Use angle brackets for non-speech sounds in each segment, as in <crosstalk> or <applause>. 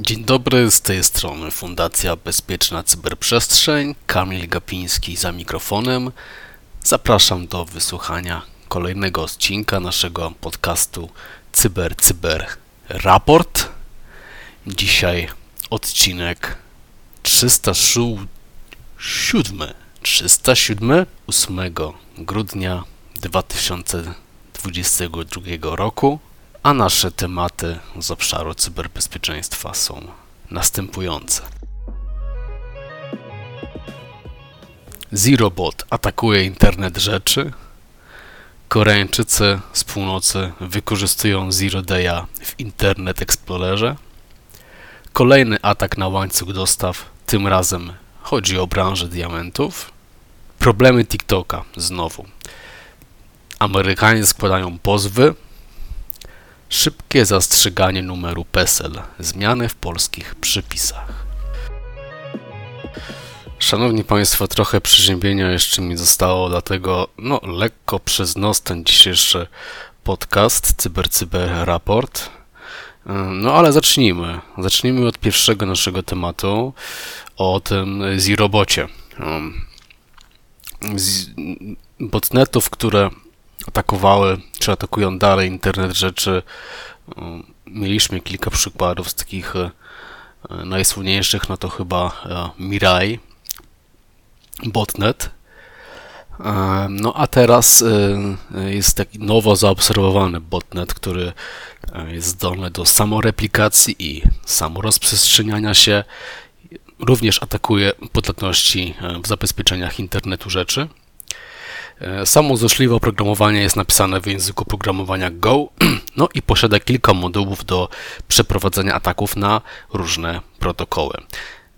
Dzień dobry, z tej strony Fundacja Bezpieczna Cyberprzestrzeń, Kamil Gapiński za mikrofonem. Zapraszam do wysłuchania kolejnego odcinka naszego podcastu Cyber Cyber Raport. Dzisiaj odcinek 307, 307 8 grudnia 2022 roku a nasze tematy z obszaru cyberbezpieczeństwa są następujące. Zerobot atakuje internet rzeczy. Koreańczycy z północy wykorzystują Zero Day'a w Internet Explorerze. Kolejny atak na łańcuch dostaw, tym razem chodzi o branżę diamentów. Problemy TikToka znowu. Amerykanie składają pozwy Szybkie zastrzeganie numeru PESEL. Zmiany w polskich przypisach. Szanowni Państwo, trochę przeziębienia jeszcze mi zostało, dlatego no, lekko przez nos ten dzisiejszy podcast Cyber Cyber Raport. No ale zacznijmy. Zacznijmy od pierwszego naszego tematu, o tym Z-robocie. Z botnetów, które atakowały, czy atakują dalej internet rzeczy. Mieliśmy kilka przykładów z takich e, najsłynniejszych, no to chyba e, Mirai, botnet. No a teraz jest taki nowo zaobserwowany botnet, który jest zdolny do samoreplikacji i samorozprzestrzeniania się. Również atakuje podatności w zabezpieczeniach internetu rzeczy. E, samo złośliwe oprogramowanie jest napisane w języku programowania Go, <clears throat> no i posiada kilka modułów do przeprowadzenia ataków na różne protokoły.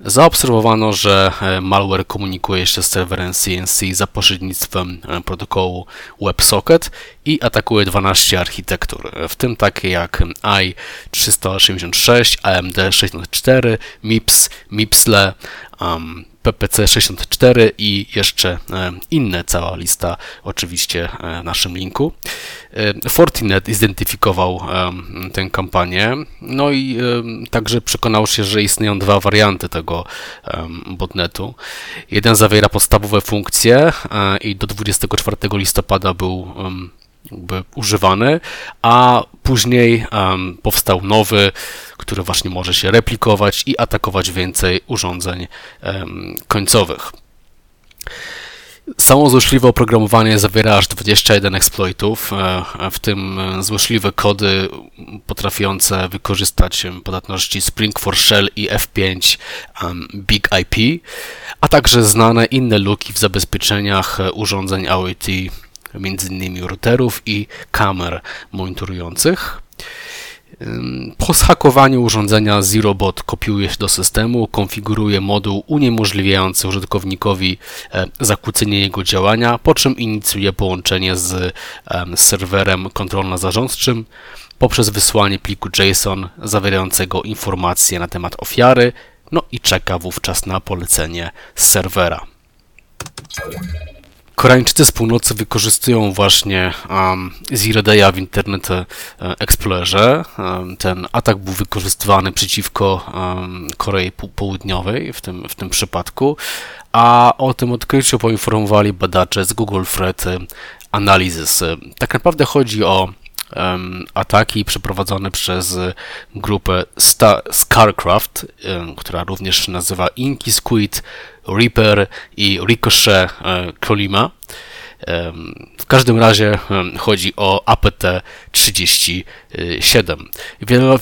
Zaobserwowano, że e, malware komunikuje się z serwerem CNC za pośrednictwem e, protokołu WebSocket i atakuje 12 architektur, w tym takie jak i386, AMD64, MIPS, MIPSLE, um, PPC64 i jeszcze e, inne, cała lista oczywiście e, w naszym linku. E, Fortinet zidentyfikował tę kampanię, no i także przekonał się, że istnieją dwa warianty tego botnetu. Jeden zawiera podstawowe funkcje i do 24 listopada był jakby używany, a później um, powstał nowy, który właśnie może się replikować i atakować więcej urządzeń um, końcowych. Samo złośliwe oprogramowanie zawiera aż 21 exploitów, e, w tym złośliwe kody potrafiące wykorzystać podatności Spring for Shell i F5 Big IP, a także znane inne luki w zabezpieczeniach urządzeń IoT m.in. routerów i kamer monitorujących. Po zhakowaniu urządzenia ZeroBot kopiuje się do systemu, konfiguruje moduł uniemożliwiający użytkownikowi e, zakłócenie jego działania, po czym inicjuje połączenie z serwerem kontrolno-zarządczym poprzez wysłanie pliku JSON zawierającego informacje na temat ofiary, no i czeka wówczas na polecenie z serwera. Koreańczycy z północy wykorzystują właśnie um, Zero Day'a w Internet e, Explorerze. Um, ten atak był wykorzystywany przeciwko um, Korei Południowej w tym, w tym przypadku, a o tym odkryciu poinformowali badacze z Google Threat Analysis. Tak naprawdę chodzi o ataki przeprowadzone przez grupę Scarcraft, która również nazywa Inky Squid, Reaper i Ricochet Krolima. W każdym razie chodzi o APT-37.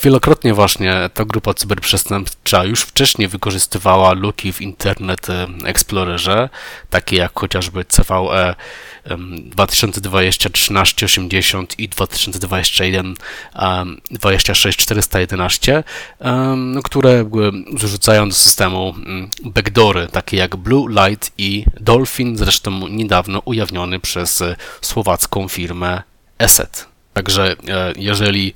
Wielokrotnie właśnie ta grupa cyberprzestępcza już wcześniej wykorzystywała luki w Internet Explorerze, takie jak chociażby CVE 2020 1380 i 2021 26 411, które zrzucają do systemu backdoory, takie jak Blue Light i Dolphin, zresztą niedawno ujawniony przez e, słowacką firmę Eset. Także e, jeżeli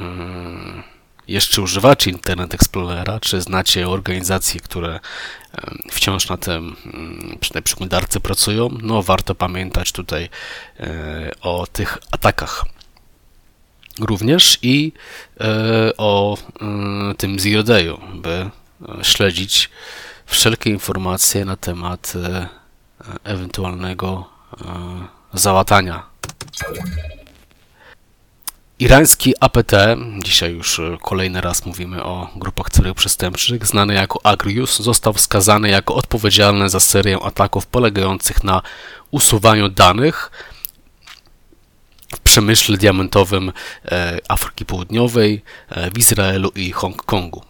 mm, jeszcze używacie Internet Explorera, czy znacie organizacje, które wciąż na tym mm, przy tej przeglądarce pracują, no warto pamiętać tutaj e, o tych atakach. Również i e, o e, tym Zero Dayu, by śledzić wszelkie informacje na temat ewentualnego załatania Irański APT, dzisiaj już e, kolejny raz mówimy o grupach celów przestępczych, znany jako Agrius, został wskazany jako odpowiedzialny za serię ataków polegających na usuwaniu danych w przemyśle diamentowym e, Afryki Południowej, e, w Izraelu i Hongkongu.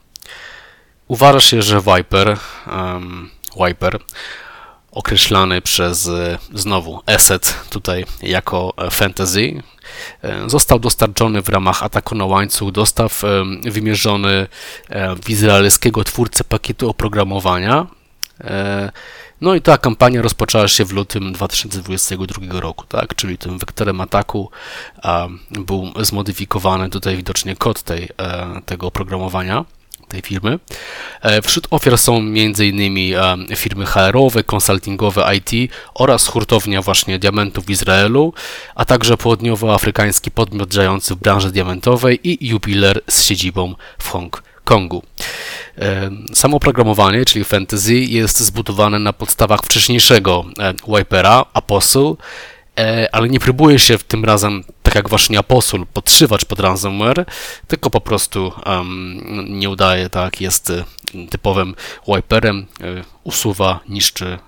Uważa się, że Viper, um, Viper określany przez znowu Asset tutaj jako fantasy, E, został dostarczony w ramach ataku na łańcuch dostaw, e, wymierzony e, w izraelskiego twórcę pakietu oprogramowania. No i ta kampania rozpoczęła się w lutym 2022 roku, tak? czyli tym wektorem ataku był zmodyfikowany tutaj widocznie kod tej, tego oprogramowania tej firmy. E, wśród ofiar są m.in. E, firmy HR-owe, konsultingowe IT oraz hurtownia właśnie diamentów w Izraelu, a także południowoafrykański podmiot działający w branży diamentowej i jubiler z siedzibą w Hongkongu. E, samo programowanie, czyli Fantasy, jest zbudowane na podstawach wcześniejszego Wipera, Apostle, ale nie próbuje się w tym razem tak jak właśnie Apostle, podszywać pod ransomware, tylko po prostu um, nie udaje, tak, jest y, typowym wiperem, y, usuwa, niszczy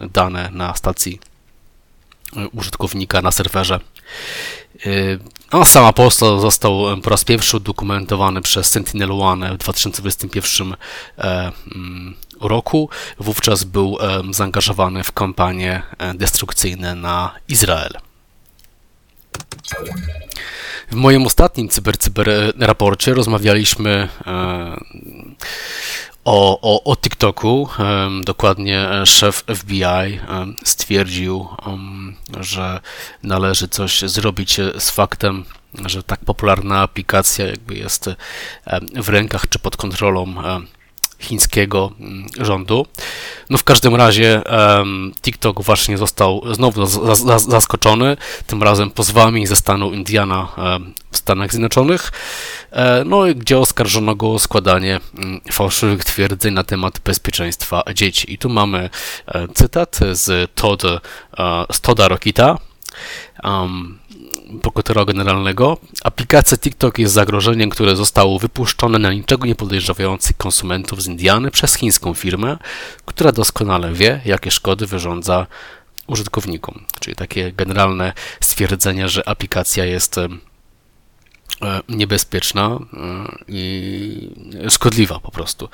y, dane na stacji użytkownika na serwerze. A sam Apostle został po raz pierwszy udokumentowany przez Sentinel One w 2021 e, mm, roku. Wówczas był zaangażowany w kampanie e, destrukcyjne na Izrael. W moim ostatnim CyberCyber raporcie rozmawialiśmy e, o, o, o TikToku. E, dokładnie szef FBI stwierdził, że należy coś zrobić z faktem, że tak popularna aplikacja jakby jest w rękach czy pod kontrolą chińskiego mm, rządu. No w każdym razie TikTok właśnie został znowu zaskoczony, tym razem pozwami ze stanu Indiana w Stanach Zjednoczonych, e, no gdzie oskarżono go o składanie um, fałszywych twierdzeń na temat bezpieczeństwa dzieci. I tu mamy e, cytat z Todd, e, z Toda Rokita. Um, prokuratora generalnego. Aplikacja TikTok jest zagrożeniem, które zostało wypuszczone na niczego nie podejrzewających konsumentów z Indiany przez chińską firmę, która doskonale wie, jakie szkody wyrządza użytkownikom. Czyli takie generalne stwierdzenie, że aplikacja jest niebezpieczna e, i szkodliwa po prostu.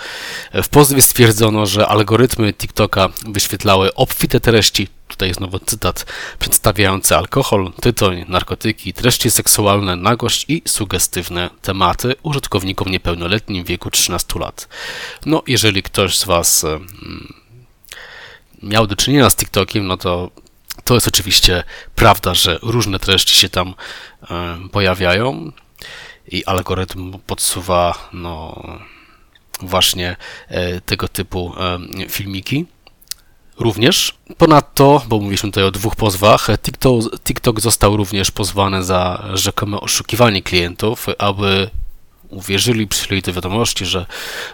W pozwie stwierdzono, że algorytmy TikToka wyświetlały obfite treści, tutaj znowu cytat, przedstawiające alkohol, tytoń, narkotyki, treści seksualne, nagość i sugestywne tematy użytkownikom niepełnoletnim w wieku 13 lat. No, jeżeli ktoś z Was e, miał do czynienia z TikTokiem, no to to jest oczywiście prawda, że różne treści się tam pojawiają i algorytm podsuwa no, właśnie e, tego typu e, filmiki. Również. Ponadto, bo mówiliśmy tutaj o dwóch pozwach, TikTok, TikTok został również pozwany za rzekome oszukiwanie klientów, aby uwierzyli, przyjęli do wiadomości, że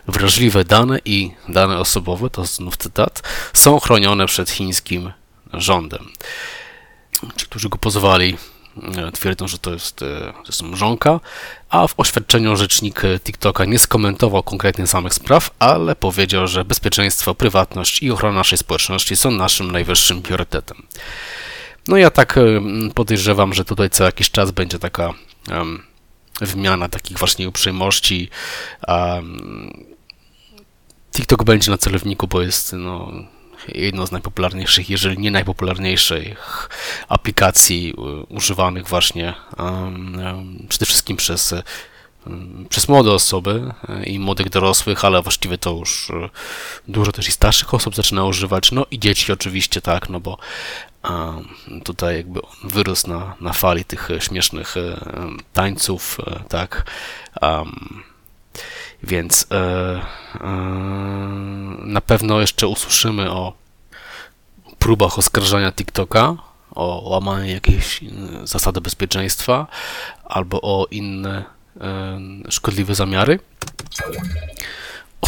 wrażliwe dane i dane osobowe, to znów cytat, są chronione przed chińskim rządem. Ci, którzy go pozwali, E, twierdzą, że to jest, e, to jest mrzonka, a w oświadczeniu rzecznik TikToka nie skomentował konkretnie samych spraw, ale powiedział, że bezpieczeństwo, prywatność i ochrona naszej społeczności są naszym najwyższym priorytetem. No ja tak e, podejrzewam, że tutaj co jakiś czas będzie taka um, wymiana takich właśnie uprzejmości. Um, TikTok będzie na celowniku, bo jest no, jedną z najpopularniejszych, jeżeli nie najpopularniejszych aplikacji e, używanych właśnie przede wszystkim przez przez młode osoby e, i młodych dorosłych, ale właściwie to już e, dużo też i starszych osób zaczyna używać, no i dzieci oczywiście, tak, no bo tutaj jakby wyrósł na, na fali tych śmiesznych tańców, tak, Więc e, e, na pewno jeszcze usłyszymy o próbach oskarżania TikToka o łamanie jakiejś zasady bezpieczeństwa albo o inne szkodliwe zamiary.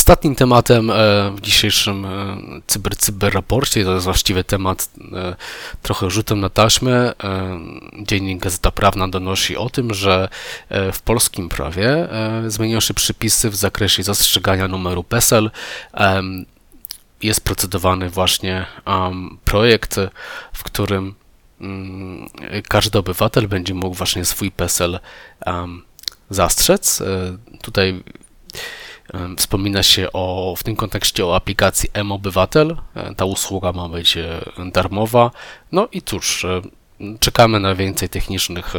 Ostatnim tematem e, w dzisiejszym e, cyber, cyber raporcie, to jest właściwie temat e, trochę rzutem na taśmę. Dziennik Gazeta Prawna donosi o tym, że w polskim prawie zmienią się przepisy w zakresie zastrzegania numeru PESEL. Jest procedowany właśnie projekt, w którym mm, każdy obywatel będzie mógł właśnie swój PESEL zastrzec. Tutaj Wspomina się o, w tym kontekście o aplikacji M-Obywatel. E, ta usługa ma być e, darmowa. No i cóż, e, czekamy na więcej technicznych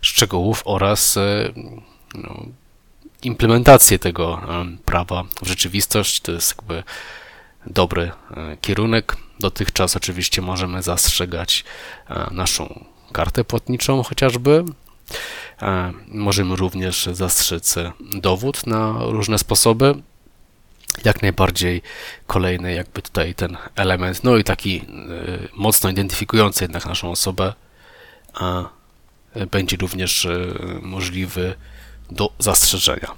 szczegółów oraz no, implementację tego prawa w rzeczywistość. To jest jakby dobry kierunek. Dotychczas oczywiście możemy zastrzegać naszą kartę płatniczą chociażby, Możemy również zastrzec dowód na różne sposoby. Jak najbardziej kolejny jakby tutaj ten element, no i taki e, mocno identyfikujący jednak naszą osobę, a będzie również e, możliwy do zastrzeżenia.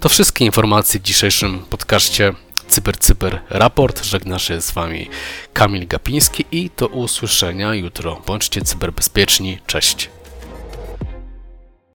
To wszystkie informacje w dzisiejszym podcaście Cyber Cyber Raport. Żegna się z Wami Kamil Gapiński i do usłyszenia jutro. Bądźcie cyberbezpieczni. Cześć.